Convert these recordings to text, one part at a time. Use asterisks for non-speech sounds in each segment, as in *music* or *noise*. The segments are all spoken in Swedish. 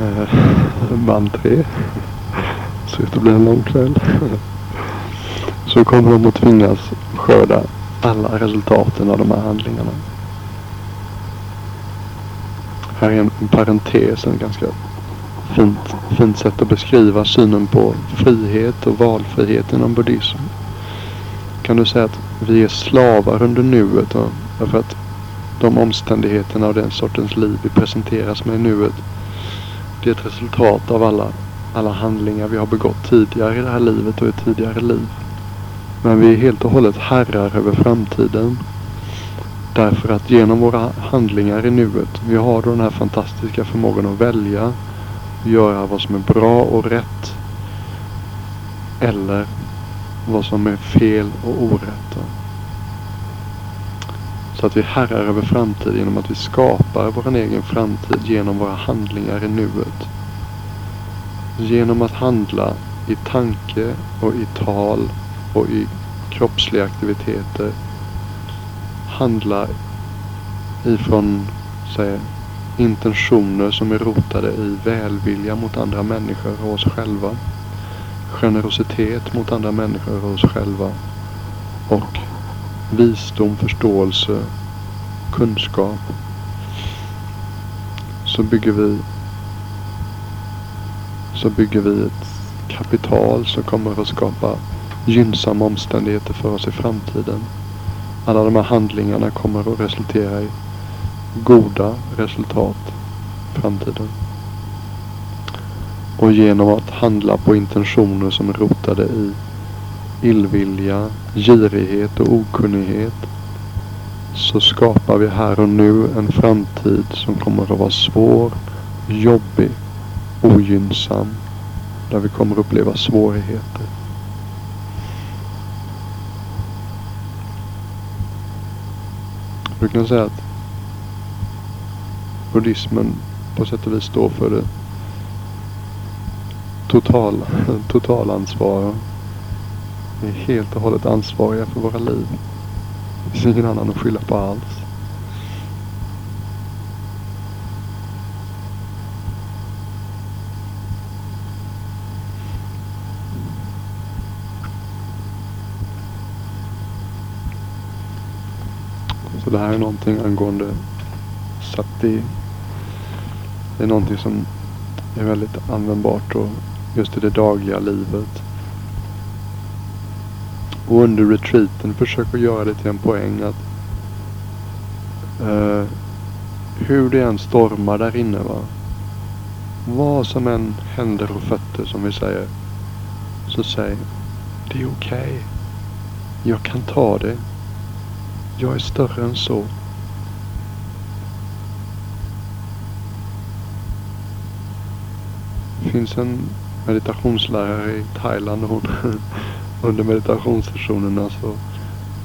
Band band tre. ut att bli en lång kväll. Så kommer de att tvingas skörda alla resultaten av de här handlingarna. Här är en, en parentes, en ganska fint, fint sätt att beskriva synen på frihet och valfrihet inom buddhism. Kan du säga att vi är slavar under nuet och därför att de omständigheterna och den sortens liv vi presenteras med i nuet. Det är ett resultat av alla, alla handlingar vi har begått tidigare i det här livet och i tidigare liv. Men vi är helt och hållet herrar över framtiden. Därför att genom våra handlingar i nuet, vi har då den här fantastiska förmågan att välja, göra vad som är bra och rätt. Eller vad som är fel och orätt. Så att vi herrar över framtiden genom att vi skapar vår egen framtid genom våra handlingar i nuet. Genom att handla i tanke och i tal och i kroppsliga aktiviteter. Handla ifrån säg, intentioner som är rotade i välvilja mot andra människor och oss själva. Generositet mot andra människor och oss själva. Och visdom, förståelse, kunskap. Så bygger vi så bygger vi ett kapital som kommer att skapa gynnsamma omständigheter för oss i framtiden. Alla de här handlingarna kommer att resultera i goda resultat i framtiden. Och genom att handla på intentioner som är rotade i illvilja, girighet och okunnighet så skapar vi här och nu en framtid som kommer att vara svår, jobbig, ogynnsam. Där vi kommer att uppleva svårigheter. Du kan säga att buddhismen på sätt och vis står för det totala, *laughs* totalansvar. Vi är helt och hållet ansvariga för våra liv. Det finns ingen annan att skylla på alls. Så det här är någonting angående sati. Det är någonting som är väldigt användbart och just i det dagliga livet. Och under retreaten försöker göra det till en poäng att uh, hur det än stormar där inne va. Vad som än händer och fötter som vi säger. Så säg, det är okej. Okay. Jag kan ta det. Jag är större än så. Det finns en meditationslärare i Thailand och hon *laughs* under meditationssessionerna så alltså,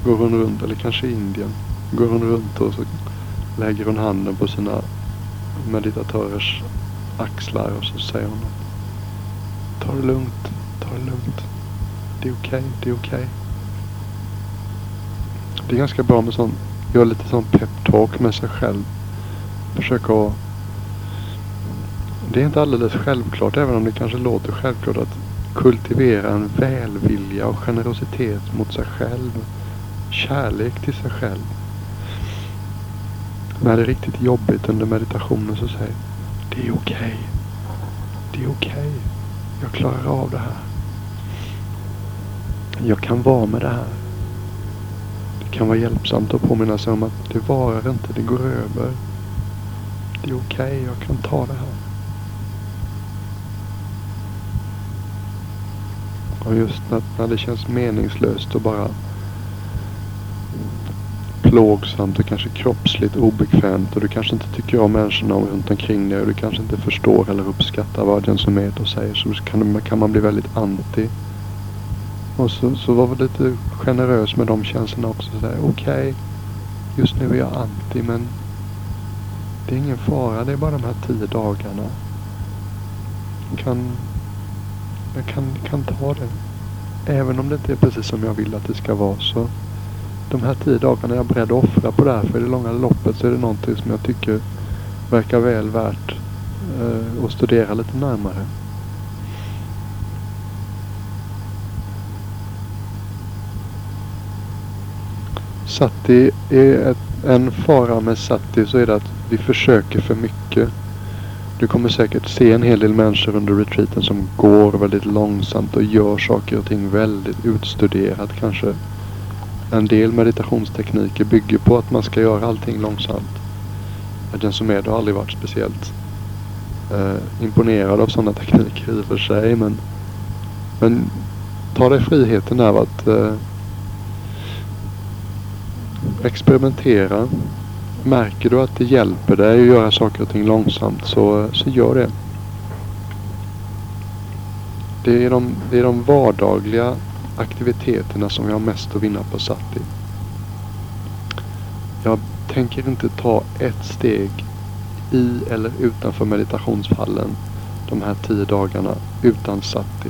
går hon runt, eller kanske i Indien, går hon runt och så lägger hon handen på sina meditatörers axlar och så säger hon Ta det lugnt, ta det lugnt. Det är okej, okay, det är okej. Okay. Det är ganska bra med sån, göra lite sån peptalk med sig själv. Försöka att det är inte alldeles självklart, även om det kanske låter självklart, att kultivera en välvilja och generositet mot sig själv. Kärlek till sig själv. När det är riktigt jobbigt under meditationen så säg Det är okej. Okay. Det är okej. Okay. Jag klarar av det här. Jag kan vara med det här. Det kan vara hjälpsamt att påminna sig om att det varar inte, det går över. Det är okej, okay, jag kan ta det här. Och just när, när det känns meningslöst och bara plågsamt och kanske kroppsligt obekvämt och du kanske inte tycker om människorna runt omkring dig och du kanske inte förstår eller uppskattar vad den som är och säger så kan, kan man bli väldigt anti. Och så, så var lite generös med de känslorna också. Okej, okay, just nu är jag anti men det är ingen fara. Det är bara de här tio dagarna. Kan jag kan, kan ta det. Även om det inte är precis som jag vill att det ska vara så. De här tio dagarna är jag beredd att offra på det här. För i det långa loppet så är det någonting som jag tycker verkar väl värt eh, att studera lite närmare. Sati är ett, en fara med Sati så är det att vi försöker för mycket. Du kommer säkert se en hel del människor under retreaten som går väldigt långsamt och gör saker och ting väldigt utstuderat kanske. En del meditationstekniker bygger på att man ska göra allting långsamt. Den som är det har aldrig varit speciellt eh, imponerad av sådana tekniker i och för sig. Men, men ta dig friheten av att eh, experimentera. Märker du att det hjälper dig att göra saker och ting långsamt så, så gör det. Det är, de, det är de vardagliga aktiviteterna som vi har mest att vinna på Sati. Jag tänker inte ta ett steg i eller utanför meditationsfallen de här tio dagarna utan Sati.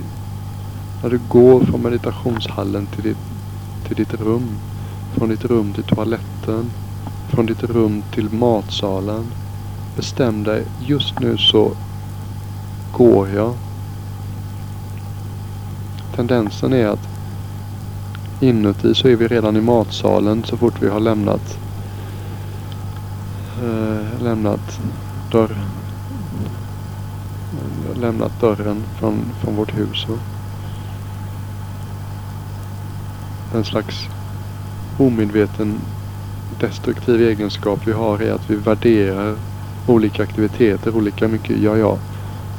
När du går från meditationshallen till ditt, till ditt rum från ditt rum till toaletten. Från ditt rum till matsalen. Bestäm dig. Just nu så går jag. Tendensen är att inuti så är vi redan i matsalen så fort vi har lämnat eh, lämnat dörr lämnat dörren från, från vårt hus. En slags omedveten destruktiv egenskap vi har är att vi värderar olika aktiviteter olika mycket. Ja, ja,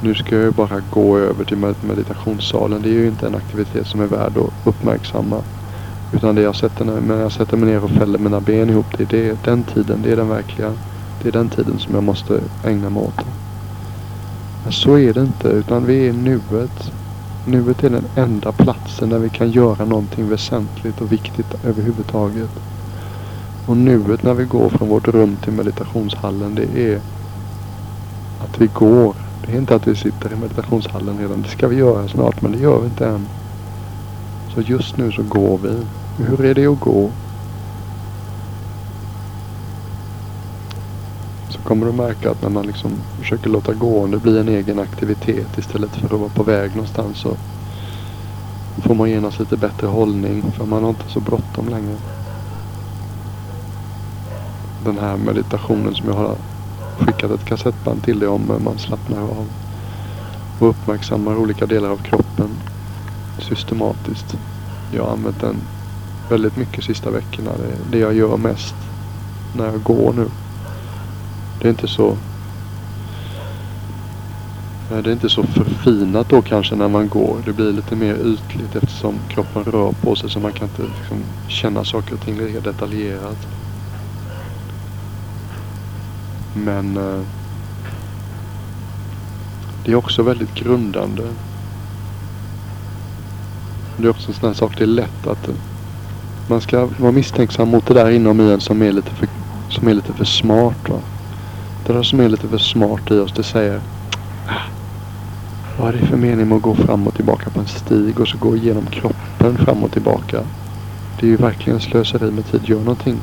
nu ska jag bara gå över till meditationssalen. Det är ju inte en aktivitet som är värd att uppmärksamma. Utan det jag sätter, när jag sätter mig ner och fäller mina ben ihop, det, det är den tiden, det är den verkliga, det är den tiden som jag måste ägna mig åt. Men så är det inte, utan vi är i nuet. Nuet är den enda platsen där vi kan göra någonting väsentligt och viktigt överhuvudtaget. Och nuet när vi går från vårt rum till meditationshallen det är att vi går. Det är inte att vi sitter i meditationshallen redan. Det ska vi göra snart men det gör vi inte än. Så just nu så går vi. Hur är det att gå? Så kommer du märka att när man liksom försöker låta gående bli en egen aktivitet istället för att vara på väg någonstans så får man genast lite bättre hållning för man har inte så bråttom längre. Den här meditationen som jag har skickat ett kassettband till dig om man slappnar av och uppmärksammar olika delar av kroppen systematiskt. Jag har använt den väldigt mycket sista veckorna. Det är det jag gör mest när jag går nu. Det är inte så eh, det är inte så förfinat då kanske när man går. Det blir lite mer ytligt eftersom kroppen rör på sig så man kan inte liksom känna saker och ting lika detaljerat. Men eh, det är också väldigt grundande. Det är också en sån här sak, det är lätt att man ska vara misstänksam mot det där inom i en som är lite för, som är lite för smart. Va? Det där som är lite för smart i oss, det säger ah, vad är det för mening med att gå fram och tillbaka på en stig och så gå igenom kroppen fram och tillbaka? Det är ju verkligen slöseri med tid. Gör någonting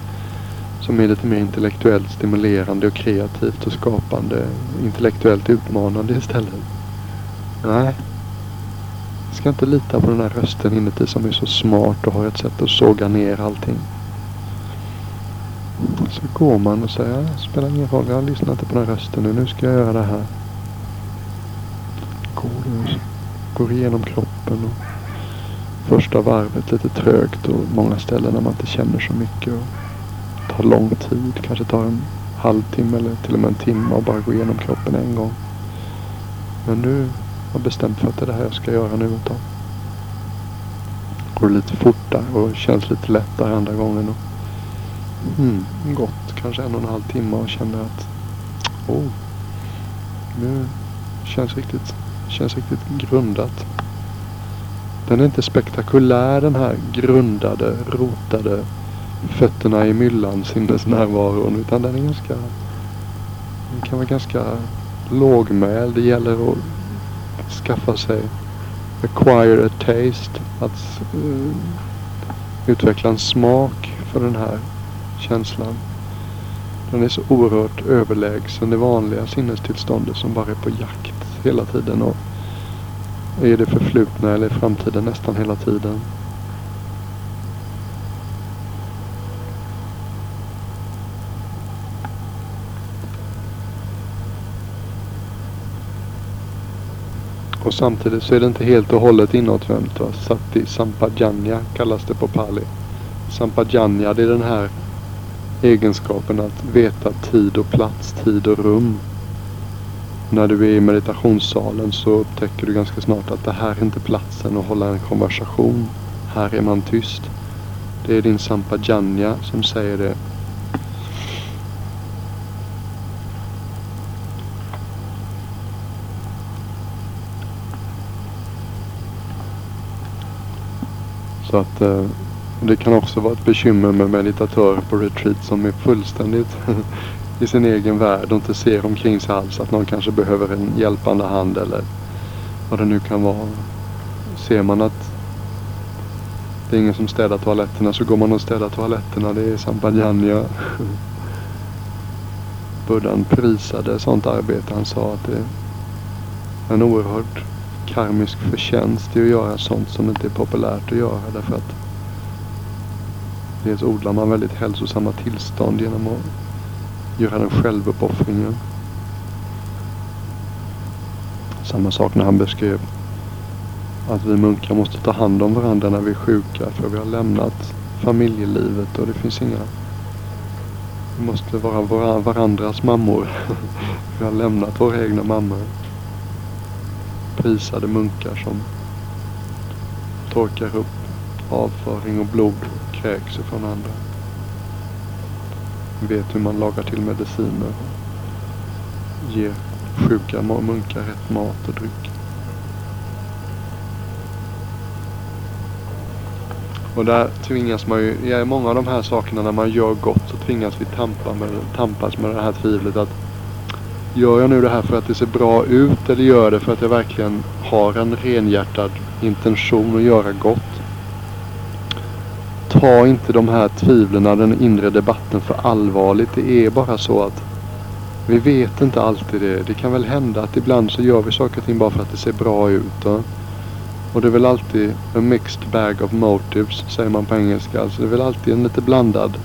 som är lite mer intellektuellt stimulerande och kreativt och skapande. Intellektuellt utmanande istället. Nej. Jag ska inte lita på den här rösten inuti som är så smart och har ett sätt att såga ner allting. Så går man och säger, det spelar ingen roll, jag lyssnar inte på den här rösten nu, nu ska jag göra det här går, går igenom kroppen. Och första varvet lite trögt och många ställen där man inte känner så mycket. Och tar lång tid, kanske tar en halvtimme eller till och med en timme och bara gå igenom kroppen en gång. Men nu har jag bestämt för att det är det här jag ska göra nu ett tag. Går lite fortare och känns lite lättare andra gången. Och, mm, gått kanske en och en halv timme och känner att oh, nu känns riktigt Känns riktigt grundat. Den är inte spektakulär den här grundade, rotade, fötterna i myllan sinnesnärvaron. Utan den är ganska, den kan vara ganska lågmäld. Det gäller att skaffa sig, acquire a taste. Att uh, utveckla en smak för den här känslan. Den är så oerhört överlägsen det vanliga sinnestillståndet som bara är på jakt hela tiden. Och är det förflutna eller i framtiden nästan hela tiden. Och samtidigt så är det inte helt och hållet inåtvänt. Va? Sati Sampajanya kallas det på pali. Sampajanya det är den här egenskapen att veta tid och plats, tid och rum. När du är i meditationssalen så upptäcker du ganska snart att det här är inte platsen att hålla en konversation. Här är man tyst. Det är din sampajanya som säger det. Så att eh, det kan också vara ett bekymmer med meditatörer på retreat som är fullständigt *laughs* i sin egen värld och inte ser omkring sig alls att någon kanske behöver en hjälpande hand eller vad det nu kan vara. Ser man att det är ingen som städar toaletterna så går man och städar toaletterna. Det är Sampajanya. *laughs* Buddhan prisade sånt arbete. Han sa att det är en oerhörd karmisk förtjänst i att göra sånt som inte är populärt att göra. Därför att dels odlar man väldigt hälsosamma tillstånd genom att göra den självuppoffringen. Samma sak när han beskrev att vi munkar måste ta hand om varandra när vi är sjuka för vi har lämnat familjelivet och det finns inga... Vi måste vara varandras mammor. *laughs* vi har lämnat våra egna mammor prisade munkar som torkar upp avföring och blod och kräks ifrån andra. Vet hur man lagar till mediciner. Ger sjuka munkar rätt mat och dryck. Och där tvingas man ju, i många av de här sakerna när man gör gott så tvingas vi tampa med, tampas med det här tvivlet att Gör jag nu det här för att det ser bra ut eller gör jag det för att jag verkligen har en renhjärtad intention att göra gott? Ta inte de här tvivlen, den inre debatten för allvarligt. Det är bara så att vi vet inte alltid det. Det kan väl hända att ibland så gör vi saker och ting bara för att det ser bra ut. Och, och det är väl alltid a mixed bag of motives, säger man på engelska. Alltså det är väl alltid en lite blandad,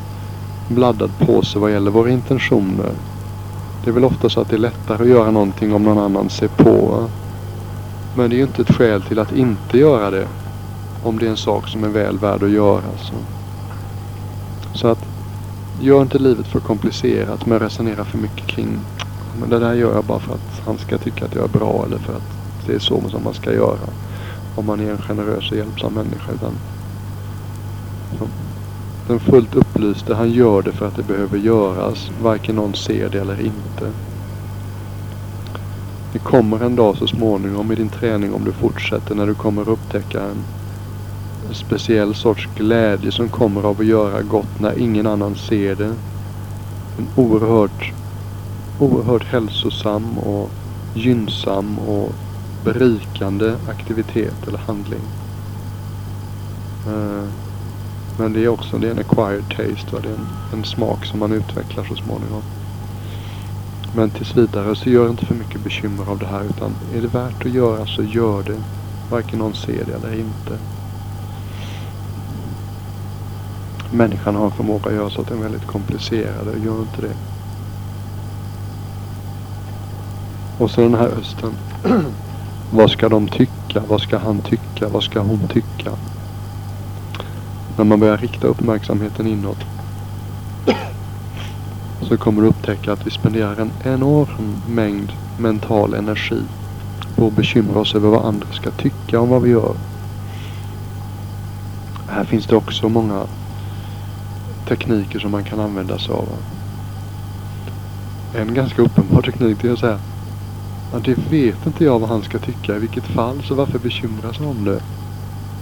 blandad påse vad gäller våra intentioner. Det är väl ofta så att det är lättare att göra någonting om någon annan ser på. Men det är ju inte ett skäl till att inte göra det. Om det är en sak som är väl värd att göra. Så, så att gör inte livet för komplicerat med att resonera för mycket kring men det där gör jag bara för att han ska tycka att jag är bra eller för att det är så som man ska göra. Om man är en generös och hjälpsam människa. Utan, så. Den fullt upplyste, han gör det för att det behöver göras. Varken någon ser det eller inte. Det kommer en dag så småningom i din träning om du fortsätter när du kommer upptäcka en speciell sorts glädje som kommer av att göra gott när ingen annan ser det. En oerhört, oerhört hälsosam och gynnsam och berikande aktivitet eller handling. Uh, men det är också det är en acquired taste. Va? Det är en, en smak som man utvecklar så småningom. Men tills vidare så gör inte för mycket bekymmer av det här utan är det värt att göra så gör det. Varken någon ser det eller inte. Människan har en förmåga att göra så att den är väldigt komplicerad och gör inte det. Och så den här östen. *clears throat* vad ska de tycka? Vad ska han tycka? Vad ska hon tycka? När man börjar rikta uppmärksamheten inåt så kommer du upptäcka att vi spenderar en enorm mängd mental energi på att bekymra oss över vad andra ska tycka om vad vi gör. Här finns det också många tekniker som man kan använda sig av. En ganska uppenbar teknik är att säga att det vet inte jag vad han ska tycka i vilket fall så varför bekymras om det?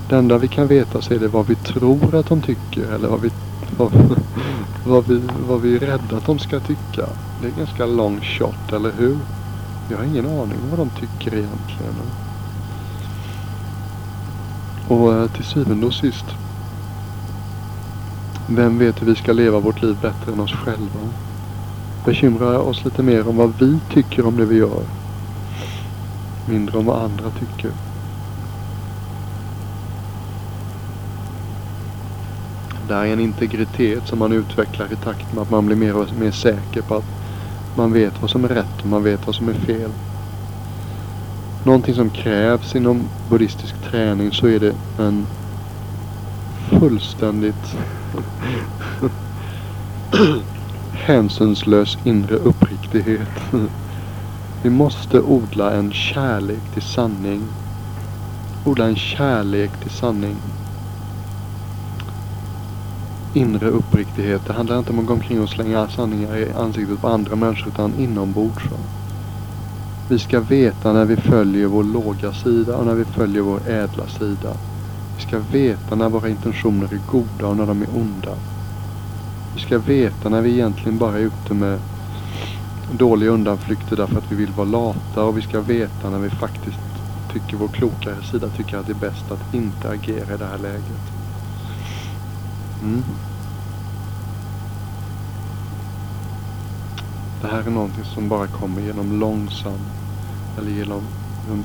Det enda vi kan veta så är det vad vi tror att de tycker eller vad vi, vad, *laughs* vad vi, vad vi är rädda att de ska tycka. Det är ganska long shot, eller hur? Jag har ingen aning om vad de tycker egentligen. Och eh, till syvende och sist. Vem vet hur vi ska leva vårt liv bättre än oss själva? bekymra oss lite mer om vad vi tycker om det vi gör. Mindre om vad andra tycker. Det här är en integritet som man utvecklar i takt med att man blir mer och mer säker på att man vet vad som är rätt och man vet vad som är fel. Någonting som krävs inom buddhistisk träning så är det en fullständigt hänsynslös inre uppriktighet. Vi måste odla en kärlek till sanning. Odla en kärlek till sanning. Inre uppriktighet. Det handlar inte om att gå omkring och slänga sanningar i ansiktet på andra människor utan inombords. Vi ska veta när vi följer vår låga sida och när vi följer vår ädla sida. Vi ska veta när våra intentioner är goda och när de är onda. Vi ska veta när vi egentligen bara är ute med dåliga undanflykter därför att vi vill vara lata och vi ska veta när vi faktiskt tycker vår klokare sida tycker att det är bäst att inte agera i det här läget. Mm. Det här är någonting som bara kommer genom långsam eller genom, genom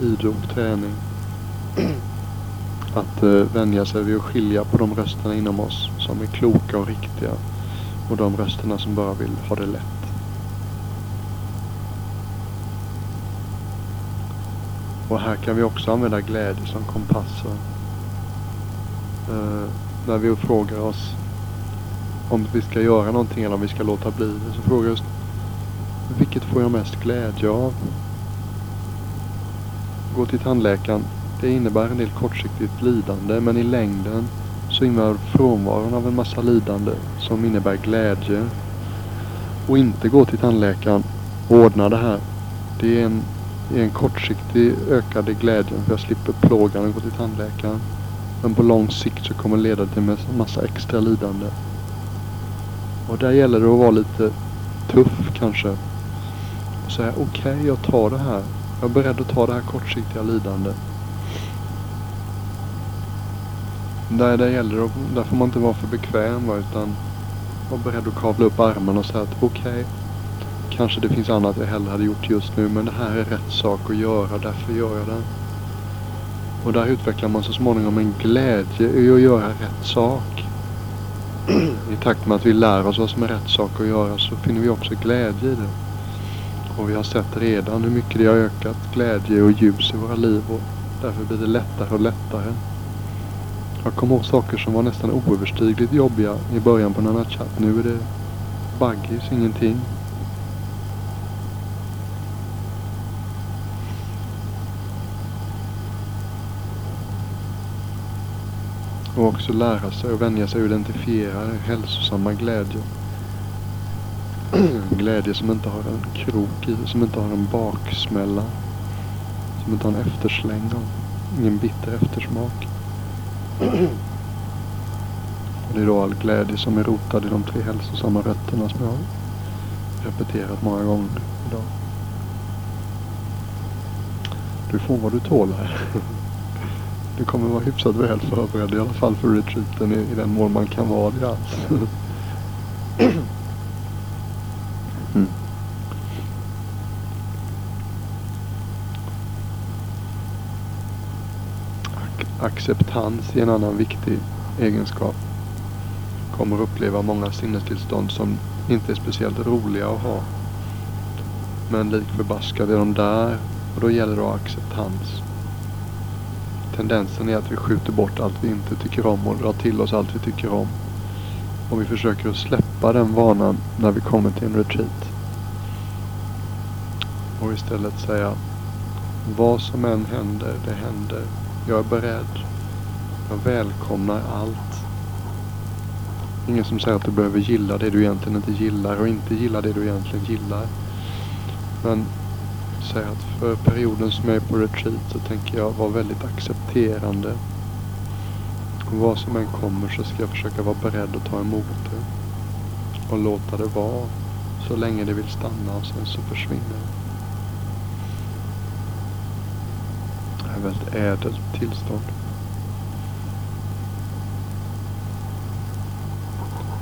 idog träning. Att eh, vänja sig vid att skilja på de rösterna inom oss som är kloka och riktiga och de rösterna som bara vill ha det lätt. Och här kan vi också använda glädje som kompass. Eh, när vi frågar oss om vi ska göra någonting eller om vi ska låta bli det. Så frågar vi oss vilket får jag mest glädje av? Gå till tandläkaren. Det innebär en del kortsiktigt lidande men i längden så innebär frånvaron av en massa lidande som innebär glädje. Och inte gå till tandläkaren och ordna det här. Det är en, är en kortsiktig ökade glädje för jag slipper plågan att gå till tandläkaren. Men på lång sikt så kommer det leda till en massa extra lidande. Och där gäller det att vara lite tuff kanske. Och säga okej, okay, jag tar det här. Jag är beredd att ta det här kortsiktiga lidandet. Där, där gäller det, där får man inte vara för bekväm va, utan vara beredd att kavla upp armarna och säga att okej, okay, kanske det finns annat jag hellre hade gjort just nu men det här är rätt sak att göra, därför gör jag det. Och där utvecklar man så småningom en glädje i att göra rätt sak. I takt med att vi lär oss vad som är rätt sak att göra så finner vi också glädje i det. Och vi har sett redan hur mycket det har ökat glädje och ljus i våra liv och därför blir det lättare och lättare. Jag kommer ihåg saker som var nästan oöverstigligt jobbiga i början på Nanachat. Nu är det baggis, ingenting. Och också lära sig och vänja sig att identifiera hälsosamma glädje. *clears throat* glädje som inte har en krok i, som inte har en baksmälla. Som inte har en eftersläng av. Ingen bitter eftersmak. *clears throat* Och det är då all glädje som är rotad i de tre hälsosamma rötterna som jag har repeterat många gånger idag. Du får vad du tål här. *laughs* Du kommer vara hyfsat väl förberedd i alla fall för retreaten i, i den mån man kan vara det alls. Mm. acceptans är en annan viktig egenskap. Kommer uppleva många sinnestillstånd som inte är speciellt roliga att ha. Men lik förbaskat är de där och då gäller det att ha acceptans tendensen är att vi skjuter bort allt vi inte tycker om och drar till oss allt vi tycker om. Och vi försöker att släppa den vanan när vi kommer till en retreat. Och istället säga vad som än händer, det händer. Jag är beredd. Jag välkomnar allt. Ingen som säger att du behöver gilla det du egentligen inte gillar och inte gilla det du egentligen gillar. Men säga att för perioden som jag är på retreat så tänker jag vara väldigt accepterande. Och vad som än kommer så ska jag försöka vara beredd att ta emot det. Och låta det vara så länge det vill stanna och sen så försvinner det. Det är ett väldigt ädelt tillstånd.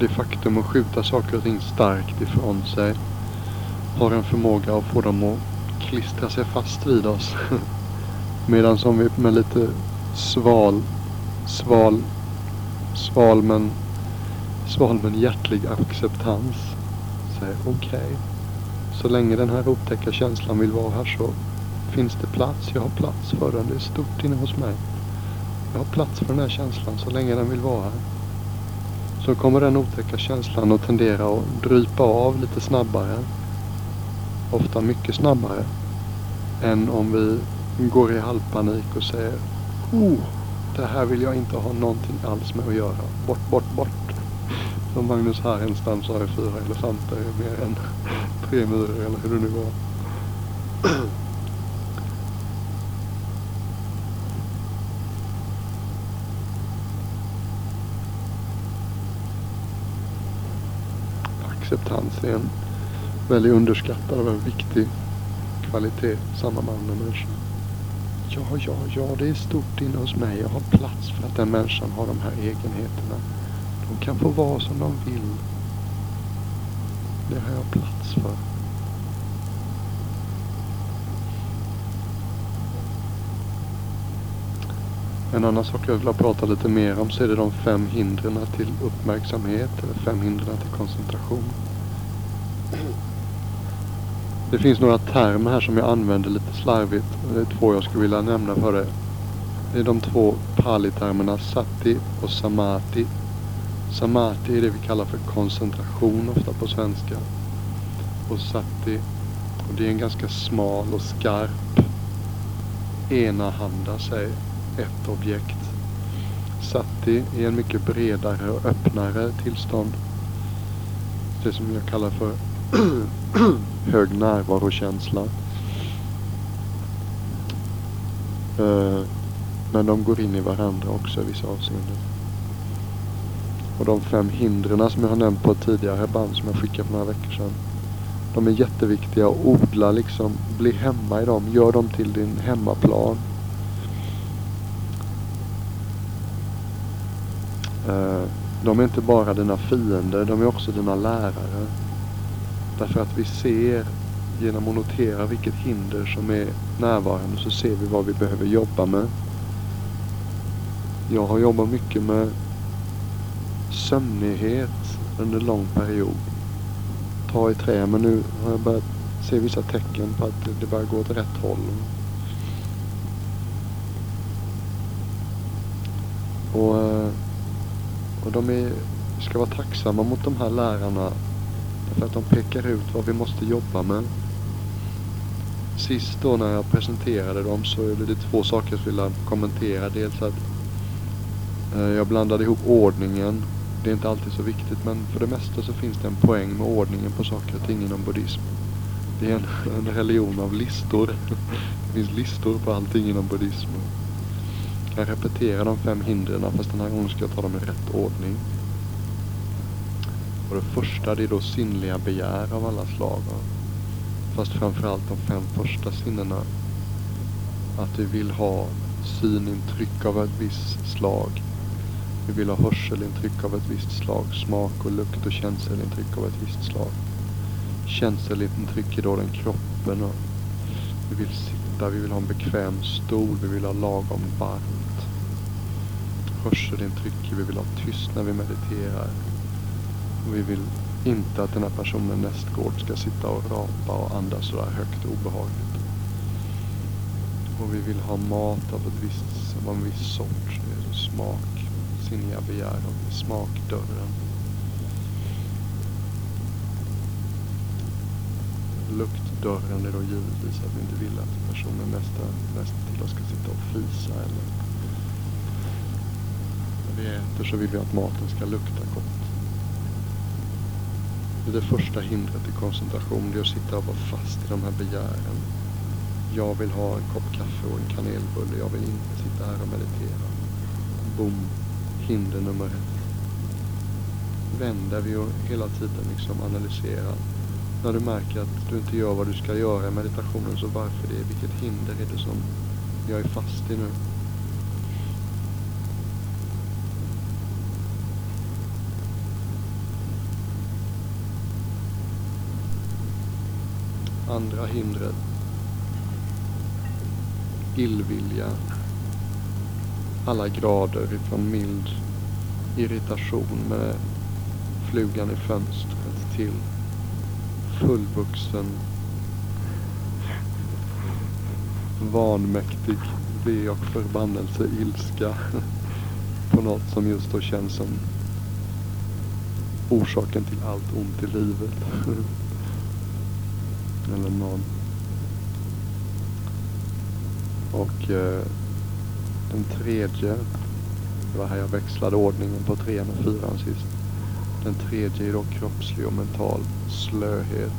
det faktum att skjuta saker och ting starkt ifrån sig har en förmåga att få dem att klistra sig fast vid oss. *laughs* Medan som vi med lite sval, sval, sval men, sval men hjärtlig acceptans säger okej. Okay. Så länge den här otäcka känslan vill vara här så finns det plats. Jag har plats för den. Det är stort inne hos mig. Jag har plats för den här känslan så länge den vill vara här. Så kommer den otäcka känslan att tendera att drypa av lite snabbare. Ofta mycket snabbare. Än om vi går i halvpanik och säger oh, det här vill jag inte ha någonting alls med att göra. Bort, bort, bort. Som Magnus Härenstam sa i Fyra elefanter är mer än *laughs* tre myror eller hur det nu var. *clears throat* acceptans är en väldigt underskattad och väldigt viktig kvalitet samma man och människa. Ja, ja, ja, det är stort inne hos mig. Jag har plats för att den människan har de här egenheterna. De kan få vara som de vill. Det har jag plats för. En annan sak jag vill prata lite mer om så är det de fem hindren till uppmärksamhet eller fem hindren till koncentration. Det finns några termer här som jag använder lite slarvigt. Det är två jag skulle vilja nämna för dig. Det är de två pali-termerna sati och samati. Samati är det vi kallar för koncentration ofta på svenska. Och sati, och det är en ganska smal och skarp enahanda sig ett objekt. Sati är en mycket bredare och öppnare tillstånd. Det som jag kallar för *clears throat* hög närvarokänsla. Eh, men de går in i varandra också i vissa avseenden. Och de fem hindren som jag har nämnt på ett tidigare band som jag skickade för några veckor sedan. De är jätteviktiga att odla liksom. Bli hemma i dem. Gör dem till din hemmaplan. Eh, de är inte bara dina fiender, de är också dina lärare. Därför att vi ser, genom att notera vilket hinder som är närvarande, så ser vi vad vi behöver jobba med. Jag har jobbat mycket med sömnighet under lång period. Ta i trä, men nu har jag börjat se vissa tecken på att det börjar gå åt rätt håll. Och, eh, och de är, ska vara tacksamma mot de här lärarna för att de pekar ut vad vi måste jobba med. Sist då när jag presenterade dem så är det två saker jag skulle kommentera. Dels att eh, jag blandade ihop ordningen. Det är inte alltid så viktigt men för det mesta så finns det en poäng med ordningen på saker och ting inom buddhism. Det är en, *laughs* en religion av listor. *laughs* Det finns listor på allting inom buddhism. Jag repeterar de fem hindren fast den här gången ska jag ta dem i rätt ordning. Och det första det är då sinnliga begär av alla slag. Fast framförallt de fem första sinnena. Att vi vill ha synintryck av ett visst slag. Vi vill ha hörselintryck av ett visst slag. Smak och lukt och känselintryck av ett visst slag. Känselintryck är då den kroppen. Och vi vill sitta, vi vill ha en bekväm stol, vi vill ha lagom varmt. Hörselintryck, vi vill ha tyst när vi mediterar. Och vi vill inte att den här personen nästgård ska sitta och rapa och andas sådär högt och obehagligt. Och vi vill ha mat av, ett visst, av en viss sort. Det är smak, sinniga begär och smakdörren. Luktdörren är då givetvis att vi inte vill att personen nästa, nästa till oss ska sitta och fisa eller när vi äter så vill vi att maten ska lukta gott. Det är det första hindret till koncentration. Det är att sitta och vara fast i de här begären. Jag vill ha en kopp kaffe och en kanelbulle. Jag vill inte sitta här och meditera. Boom. Hinder nummer ett. Vänder vi och hela tiden liksom analyserar. När du märker att du inte gör vad du ska göra i meditationen så varför det? Vilket hinder är det som jag är fast i nu? Andra hindret. Illvilja. Alla grader ifrån mild irritation med flugan i fönstret till fullvuxen vanmäktig ve och förbannelse, ilska på något som just då känns som orsaken till allt ont i livet. Eller någon. Och eh, den tredje, det var här jag växlade ordningen på trean och fyran sist. Den tredje är då kroppslig och mental slöhet.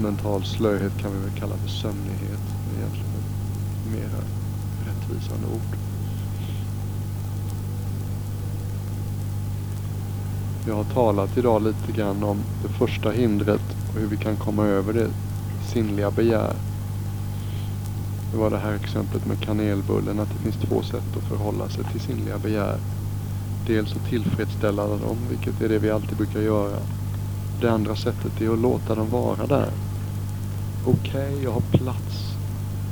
Mental slöhet kan vi väl kalla för sömnighet. Det är egentligen ett mera rättvisande ord. Jag har talat idag lite grann om det första hindret och hur vi kan komma över det sinnliga begär. Det var det här exemplet med kanelbullen, att det finns två sätt att förhålla sig till sinnliga begär. Dels att tillfredsställa dem, vilket är det vi alltid brukar göra. Det andra sättet är att låta dem vara där. Okej, okay, jag har plats.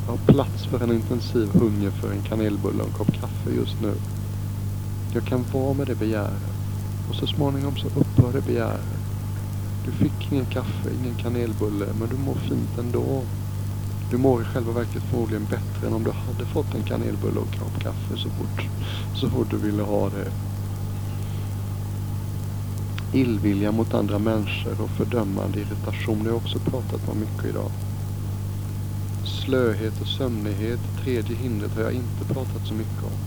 Jag har plats för en intensiv hunger för en kanelbulle och en kopp kaffe just nu. Jag kan vara med det begäret. Och så småningom så upphör det begäret. Du fick ingen kaffe, ingen kanelbulle, men du mår fint ändå. Du mår i själva verket förmodligen bättre än om du hade fått en kanelbulle och en kopp kaffe så fort, så fort du ville ha det. Illvilja mot andra människor och fördömande irritation det har jag också pratat om mycket idag. Slöhet och sömnighet, tredje hindret, har jag inte pratat så mycket om.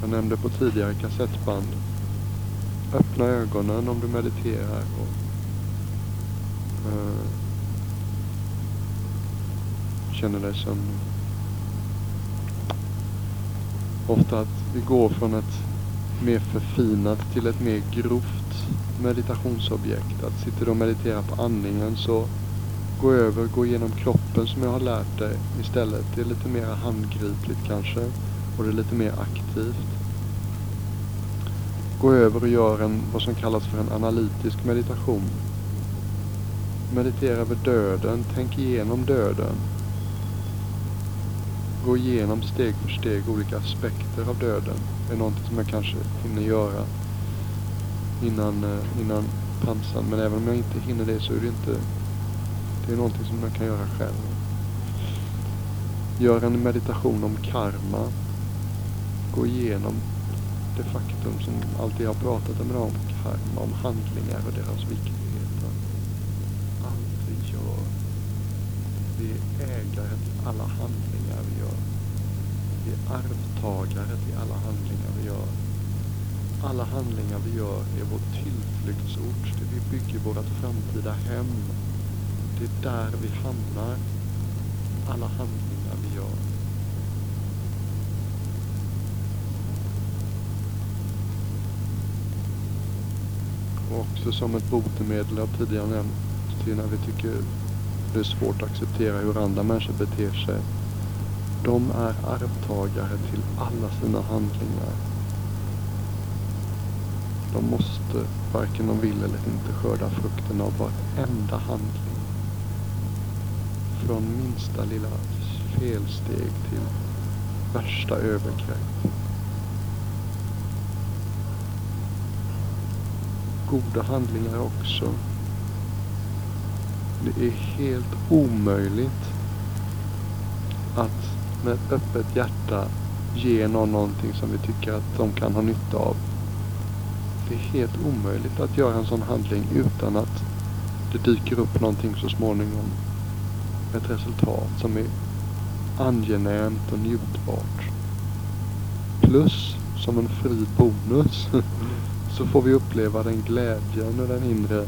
Jag nämnde på tidigare kassettband. Öppna ögonen om du mediterar. Och, uh, känner dig som... Ofta att vi går från ett mer förfinat till ett mer grovt meditationsobjekt. Att sitter du och mediterar på andningen så gå över, gå igenom kroppen som jag har lärt dig istället. Det är lite mer handgripligt kanske och det är lite mer aktivt. Gå över och gör en, vad som kallas för en analytisk meditation. Meditera över döden, tänk igenom döden. Gå igenom steg för steg olika aspekter av döden. Det är någonting som jag kanske hinner göra innan, eh, innan pansan. Men även om jag inte hinner det så är det inte, det är någonting som jag kan göra själv. Gör en meditation om karma. Gå igenom det faktum som alltid har pratat om om om handlingar och deras viktighet. Allt vi gör, vi är ägare till alla handlingar vi gör. Vi är arvtagare till alla handlingar vi gör. Alla handlingar vi gör är vår tillflyktsort, det vi bygger vårt framtida hem. Det är där vi hamnar. Alla handlingar vi gör. Och också som ett botemedel har tidigare nämnt till när vi tycker det är svårt att acceptera hur andra människor beter sig. De är arvtagare till alla sina handlingar. De måste, varken de vill eller inte, skörda frukten av varenda handling. Från minsta lilla felsteg till värsta övergrepp. Goda handlingar också. Det är helt omöjligt att med ett öppet hjärta ge någon någonting som vi tycker att de kan ha nytta av. Det är helt omöjligt att göra en sån handling utan att det dyker upp någonting så småningom. Ett resultat som är angenämt och njutbart. Plus, som en fri bonus, *laughs* så får vi uppleva den glädjen och den inre,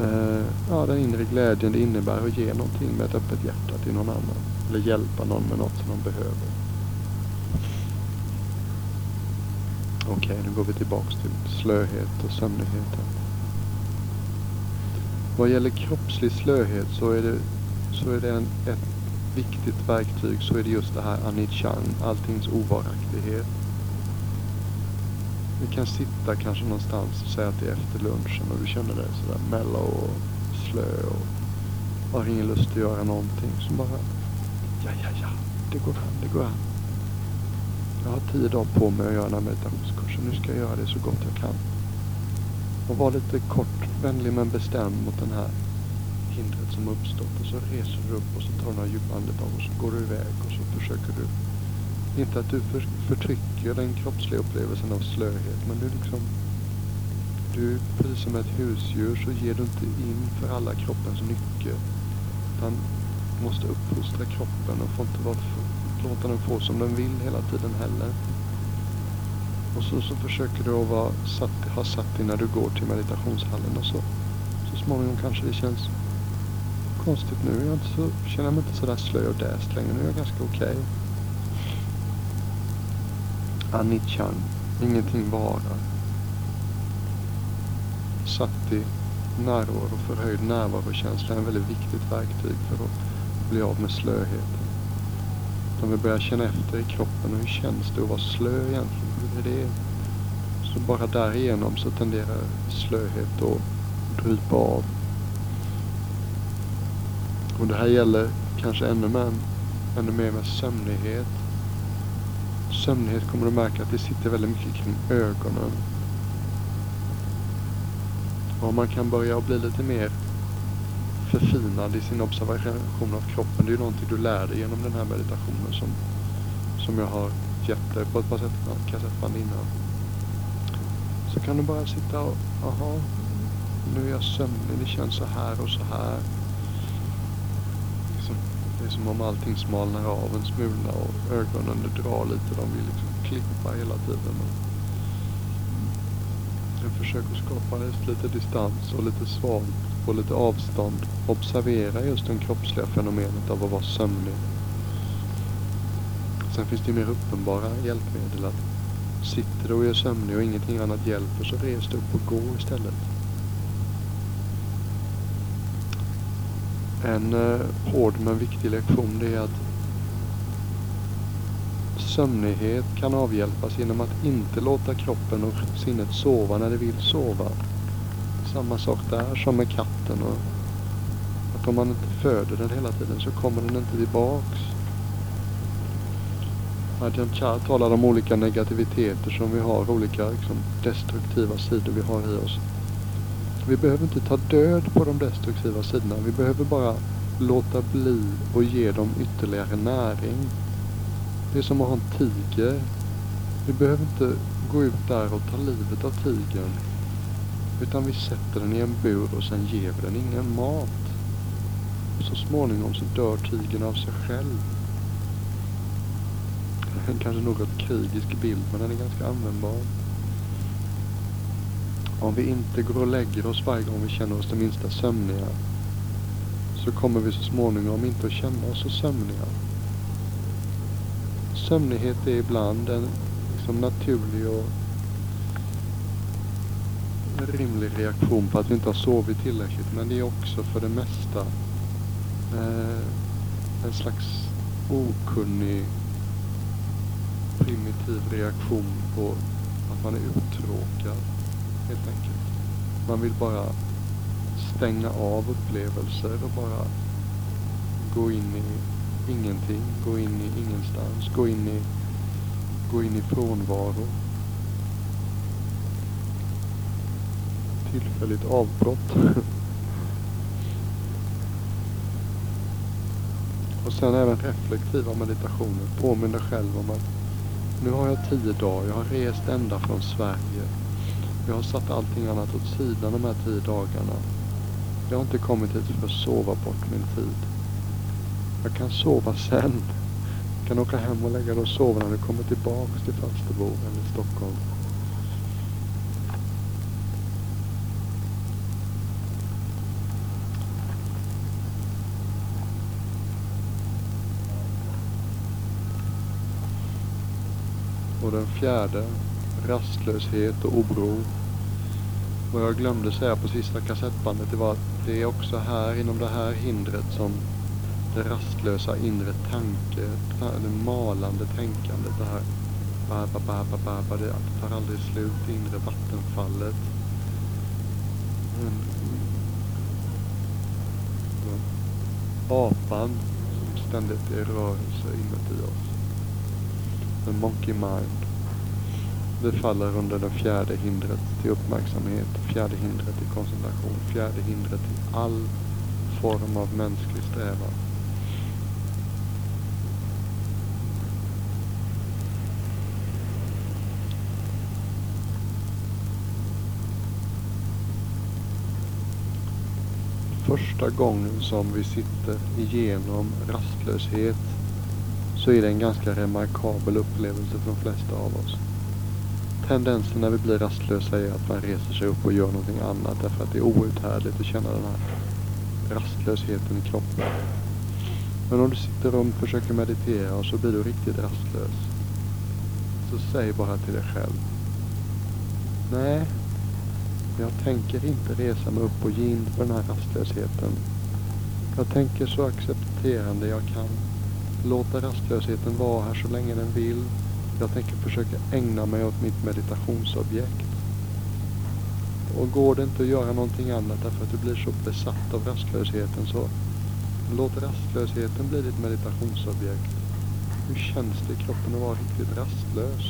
eh, ja, den inre glädjen det innebär att ge någonting med ett öppet hjärta till någon annan. Eller hjälpa någon med något som de behöver. Okej, okay, nu går vi tillbaks till slöhet och sömnigheten. Vad gäller kroppslig slöhet så är det, så är det en, ett viktigt verktyg så är det just det här anichan, alltings ovaraktighet. Vi kan sitta kanske någonstans och säga att det är efter lunchen och du känner dig sådär mellow och slö och har ingen lust att göra någonting. Så bara, ja, ja, ja, det går an, det går an. Jag har tio dagar på mig att göra den här meditationskursen. Nu ska jag göra det så gott jag kan. Och var lite kort, vänlig men bestämd mot den här hindret som uppstått. Och så reser du upp och så tar du några djupa andetag och så går du iväg och så försöker du inte att du för, förtrycker den kroppsliga upplevelsen av slöhet men du liksom du, precis som ett husdjur så ger du inte in för alla kroppens nycker. Utan måste uppfostra kroppen och får inte vara för, låta den få som den vill hela tiden heller. Och så, så försöker du att vara satt, ha satt dig när du går till meditationshallen och så, så småningom kanske det känns konstigt nu. Jag inte så, känner mig inte sådär slö och däst längre. Nu är jag ganska okej. Okay. Anichan, ingenting varar. Sati, närvaro, förhöjd närvarokänsla är ett väldigt viktigt verktyg för att bli av med slöheten. Om vi börjar känna efter i kroppen, hur känns det att vara slö egentligen? Hur är det? Så bara därigenom så tenderar slöhet att drypa av. Och det här gäller kanske ännu mer, ännu mer med sömnighet. Sömnighet kommer du märka att det sitter väldigt mycket kring ögonen. Och man kan börja bli lite mer förfinad i sin observation av kroppen. Det är ju någonting du lär dig genom den här meditationen som, som jag har gett dig på ett par kassettband innan. Så kan du bara sitta och, aha, nu är jag sömnig, det känns så här och så här. Det är som om allting smalnar av en smula och ögonen drar lite. De vill liksom klippa hela tiden. Jag försöker skapa lite distans och lite svalt på lite avstånd. Observera just det kroppsliga fenomenet av att vara sömnig. Sen finns det ju mer uppenbara hjälpmedel. att Sitter du och är sömnig och ingenting annat hjälper så res dig upp och gå istället. En eh, hård men viktig lektion det är att sömnighet kan avhjälpas genom att inte låta kroppen och sinnet sova när det vill sova. Samma sak där som med katten. Och att om man inte föder den hela tiden så kommer den inte tillbaks. Ajahn Chah talar om olika negativiteter som vi har, olika liksom, destruktiva sidor vi har i oss. Vi behöver inte ta död på de destruktiva sidorna. Vi behöver bara låta bli och ge dem ytterligare näring. Det är som att ha en tiger. Vi behöver inte gå ut där och ta livet av tigern. Utan vi sätter den i en bur och sen ger vi den ingen mat. Så småningom så dör tigern av sig själv. En kanske något krigisk bild men den är ganska användbar. Om vi inte går och lägger oss varje gång vi känner oss det minsta sömniga så kommer vi så småningom inte att känna oss så sömniga. Sömnighet är ibland en liksom naturlig och rimlig reaktion på att vi inte har sovit tillräckligt. Men det är också för det mesta eh, en slags okunnig primitiv reaktion på att man är uttråkad. Helt enkelt. Man vill bara stänga av upplevelser och bara gå in i ingenting, gå in i ingenstans, gå in i, gå in i frånvaro. Tillfälligt avbrott. *laughs* och sen även reflektiva meditationer. Påminn dig själv om att nu har jag tio dagar, jag har rest ända från Sverige. Jag har satt allting annat åt sidan de här tio dagarna. Jag har inte kommit hit för att sova bort min tid. Jag kan sova sen. Jag kan åka hem och lägga dig och sova när du kommer tillbaks till Falsterbo eller Stockholm. Och den fjärde, rastlöshet och oro. Vad jag glömde säga på sista kassettbandet det var att det är också här inom det här hindret som det rastlösa inre tanket, det malande tänkandet, det här Barba, barba, barba. Det tar aldrig slut. Det inre vattenfallet. Mm. Apan som ständigt är i rörelse inuti oss. The monkey mind. Det faller under det fjärde hindret till uppmärksamhet, fjärde hindret till koncentration, fjärde hindret till all form av mänsklig strävan. Första gången som vi sitter igenom rastlöshet så är det en ganska remarkabel upplevelse för de flesta av oss. Tendensen när vi blir rastlösa är att man reser sig upp och gör någonting annat därför att det är outhärdligt att känna den här rastlösheten i kroppen. Men om du sitter och försöker meditera och så blir du riktigt rastlös. Så säg bara till dig själv. Nej, jag tänker inte resa mig upp och ge in på den här rastlösheten. Jag tänker så accepterande jag kan. Låta rastlösheten vara här så länge den vill. Jag tänker försöka ägna mig åt mitt meditationsobjekt. Och går det inte att göra någonting annat därför att du blir så besatt av rastlösheten så låt rastlösheten bli ditt meditationsobjekt. Hur känns det i kroppen att vara riktigt rastlös?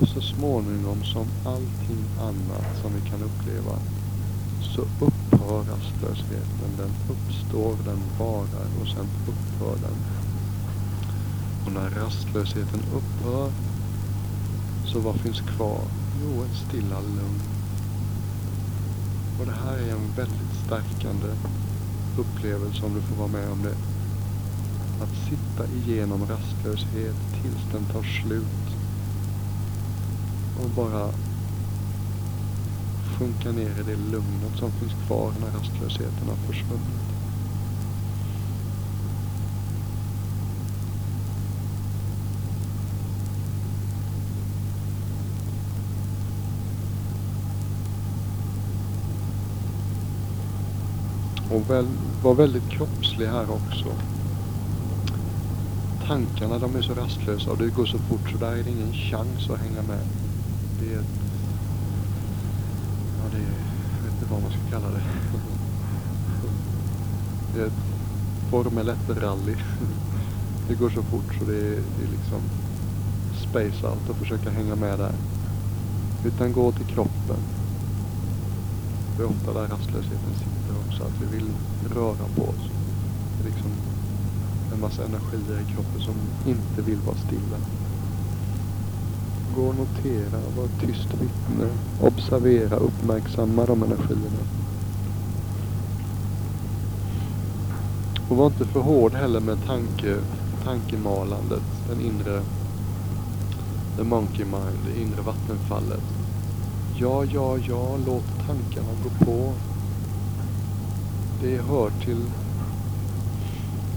Och så småningom som allting annat som vi kan uppleva så upphör rastlösheten. Den uppstår, den varar och sen upphör den. Och när rastlösheten upphör så vad finns kvar? Jo, ett stilla lugn. Och det här är en väldigt stärkande upplevelse om du får vara med om det. Att sitta igenom rastlöshet tills den tar slut. Och bara sjunka ner i det lugnet som finns kvar när rastlösheten har försvunnit. Och väl, var väldigt kroppslig här också. Tankarna de är så rastlösa och det går så fort så där är det ingen chans att hänga med. Det är ett, ja det är, jag vet inte vad man ska kalla det. *laughs* Det är ett Formel 1-rally. *laughs* Det går så fort så det är, det är liksom space out att försöka hänga med där. Utan gå till kroppen. Det är ofta där rastlösheten sitter också, att vi vill röra på oss. Det är liksom en massa energier i kroppen som inte vill vara stilla. Gå och notera, var ett tyst vittne. Observera, uppmärksamma de energierna. Och var inte för hård heller med tanke, tankemalandet, den inre, the monkey mind, det inre vattenfallet. Ja, ja, ja, låt tankarna gå på. Det hör till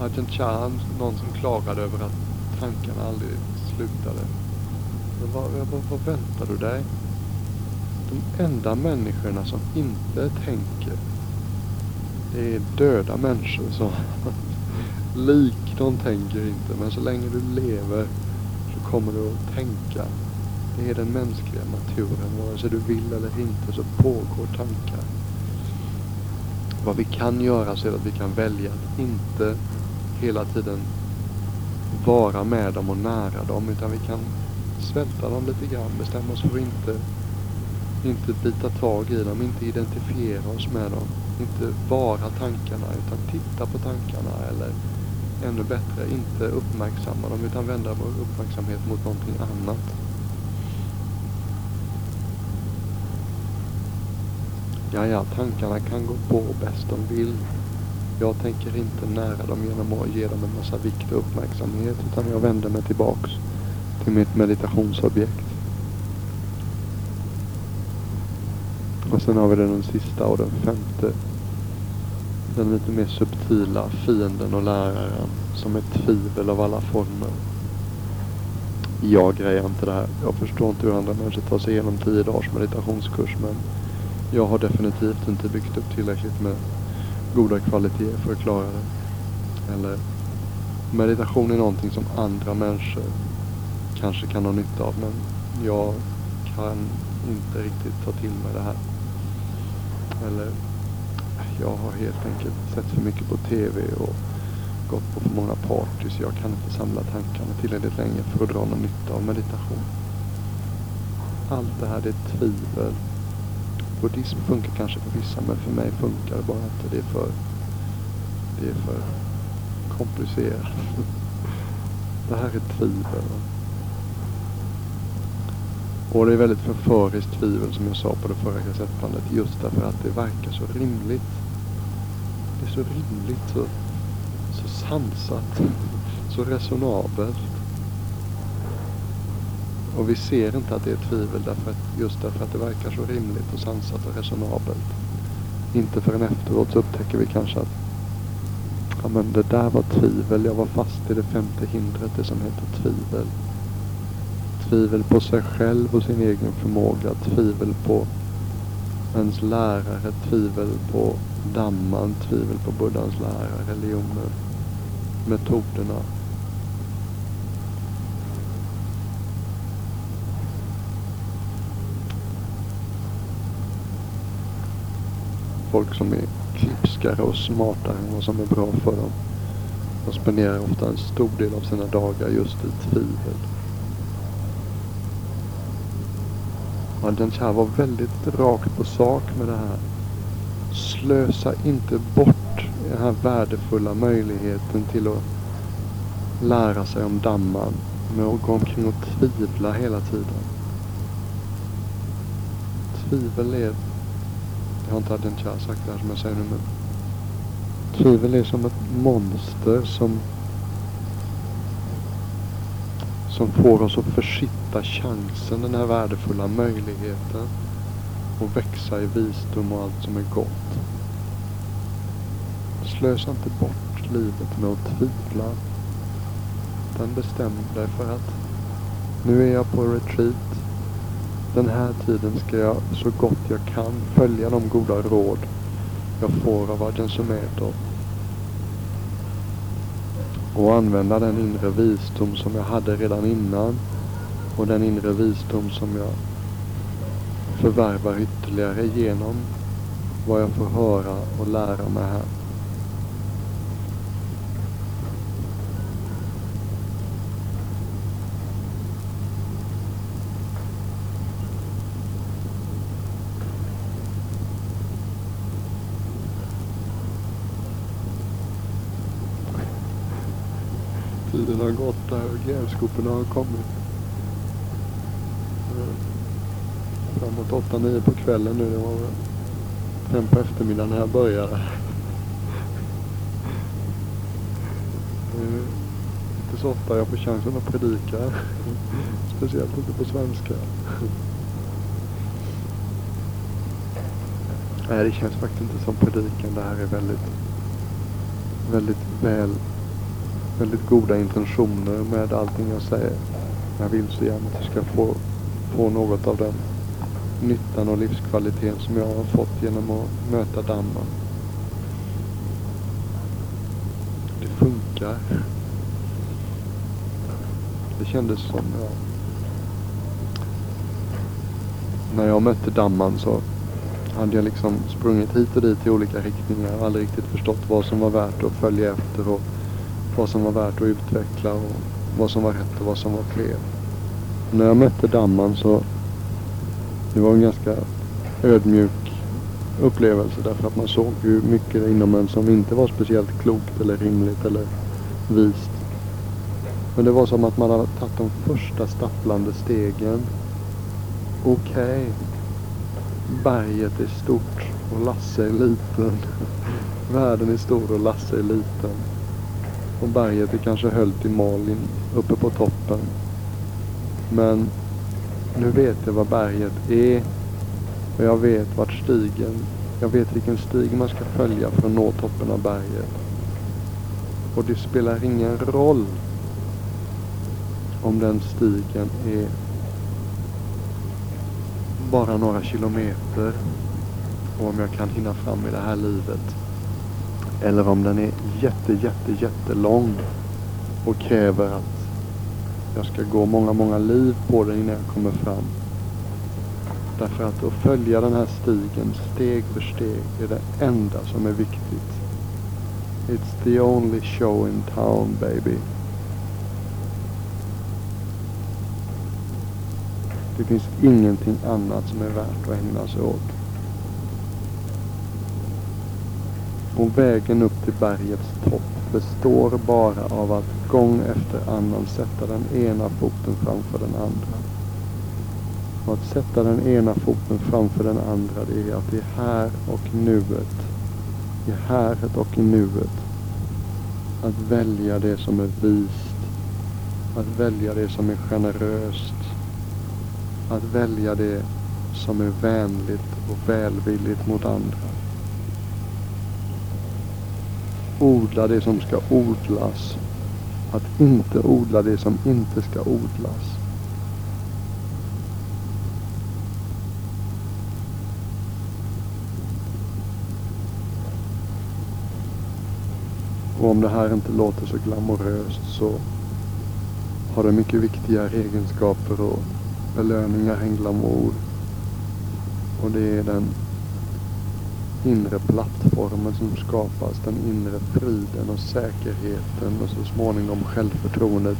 Ajahn Chan, någon som klagade över att tankarna aldrig slutade. Men vad, vad, vad väntar du dig? De enda människorna som inte tänker, det är döda människor Så *laughs* lik, de tänker inte. Men så länge du lever så kommer du att tänka. Det är den mänskliga naturen. Vare sig du vill eller inte så pågår tankar. Vad vi kan göra så är att vi kan välja att inte hela tiden vara med dem och nära dem. Utan vi kan svälta dem lite grann. Bestämma oss för att inte, inte bita tag i dem. Inte identifiera oss med dem. Inte vara tankarna utan titta på tankarna. Eller ännu bättre, inte uppmärksamma dem utan vända vår uppmärksamhet mot någonting annat. Ja, ja, tankarna kan gå på bäst de vill. Jag tänker inte nära dem genom att ge dem en massa vikt och uppmärksamhet utan jag vänder mig tillbaks till mitt meditationsobjekt. Och sen har vi den sista och den femte. Den lite mer subtila fienden och läraren som är tvivel av alla former. Jag grejar inte det här. Jag förstår inte hur andra människor tar sig igenom tio dagars meditationskurs men jag har definitivt inte byggt upp tillräckligt med goda kvaliteter för att klara det. Eller meditation är någonting som andra människor kanske kan ha nytta av men jag kan inte riktigt ta till mig det här. Eller jag har helt enkelt sett för mycket på TV och gått på för många partys. Jag kan inte samla tankarna tillräckligt länge för att dra någon nytta av meditation. Allt det här det är tvivel. Buddhism funkar kanske för vissa men för mig funkar det bara inte. Det är för, det är för komplicerat. *laughs* Det här är tvivel. Och det är väldigt förföriskt tvivel som jag sa på det förra kassettbandet. Just därför att det verkar så rimligt. Det är så rimligt, så, så sansat, *laughs* så resonabelt. Och vi ser inte att det är tvivel därför att, just därför att det verkar så rimligt och sansat och resonabelt. Inte förrän efteråt så upptäcker vi kanske att ja, men det där var tvivel. Jag var fast i det femte hindret, det som heter tvivel. Tvivel på sig själv och sin egen förmåga. Tvivel på ens lärare. Tvivel på damman. Tvivel på buddhans lärare. religionen, metoderna. Folk som är klipskare och smartare än vad som är bra för dem. De spenderar ofta en stor del av sina dagar just i tvivel. Ajahn Chah var väldigt rakt på sak med det här. Slösa inte bort den här värdefulla möjligheten till att lära sig om damman med att gå omkring och tvivla hela tiden. Tvivel är, jag har inte Ajahn sagt det här som jag säger nu men tvivel är som ett monster som som får oss att försitta chansen, den här värdefulla möjligheten att växa i visdom och allt som är gott. Slösa inte bort livet med att tvivla. Den bestäm dig för att nu är jag på retreat. Den här tiden ska jag så gott jag kan följa de goda råd jag får av Ajahn Sumedho och använda den inre visdom som jag hade redan innan och den inre visdom som jag förvärvar ytterligare genom vad jag får höra och lära mig här. Tiden har gått där och grävskoporna har kommit. Eh, framåt 8-9 på kvällen nu. Det var väl fem på eftermiddagen när jag började. *laughs* Eh, det är inte så ofta jag får chansen att predika. *laughs* Speciellt inte på svenska. Nej, det känns faktiskt inte som predikan. Det här är väldigt, väldigt väl väldigt goda intentioner med allting jag säger. Jag vill så gärna att du ska få, få något av den nyttan och livskvaliteten som jag har fått genom att möta dammen. Det funkar. Det kändes som, ja. När jag mötte damman så hade jag liksom sprungit hit och dit i olika riktningar och aldrig riktigt förstått vad som var värt att följa efter och vad som var värt att utveckla och vad som var rätt och vad som var fel. när jag mötte damman så det var en ganska ödmjuk upplevelse därför att man såg ju mycket inom en som inte var speciellt klokt eller rimligt eller vist. Men det var som att man hade tagit de första stapplande stegen. Okej. Okay. Berget är stort och Lasse är liten. *laughs* Världen är stor och Lasse är liten. Och berget är kanske höllt i Malin uppe på toppen. Men nu vet jag vad berget är. Och jag vet vart stigen, jag vet vilken stig man ska följa för att nå toppen av berget. Och det spelar ingen roll om den stigen är bara några kilometer och om jag kan hinna fram i det här livet. Eller om den är jätte, jätte, jättelång och kräver att jag ska gå många, många liv på den innan jag kommer fram. Därför att att följa den här stigen steg för steg är det enda som är viktigt. It's the only show in town baby. Det finns ingenting annat som är värt att ägna sig åt. Och vägen upp till bergets topp består bara av att gång efter annan sätta den ena foten framför den andra. Och att sätta den ena foten framför den andra det är att i här och nuet. I häret och i nuet. Att välja det som är vist. Att välja det som är generöst. Att välja det som är vänligt och välvilligt mot andra. Odla det som ska odlas. Att inte odla det som inte ska odlas. Och om det här inte låter så glamoröst så har det mycket viktigare egenskaper och belöningar än glamour. Och det är den inre plattformen som skapas, den inre friden och säkerheten och så småningom självförtroendet.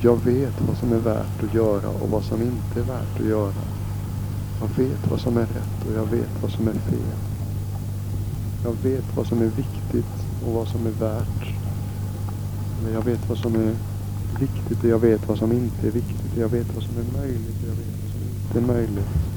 Jag vet vad som är värt att göra och vad som inte är värt att göra. Jag vet vad som är rätt och jag vet vad som är fel. Jag vet vad som är viktigt och vad som är värt. Jag vet vad som är viktigt och jag vet vad som inte är viktigt. Jag vet vad som är möjligt och jag vet vad som inte är möjligt.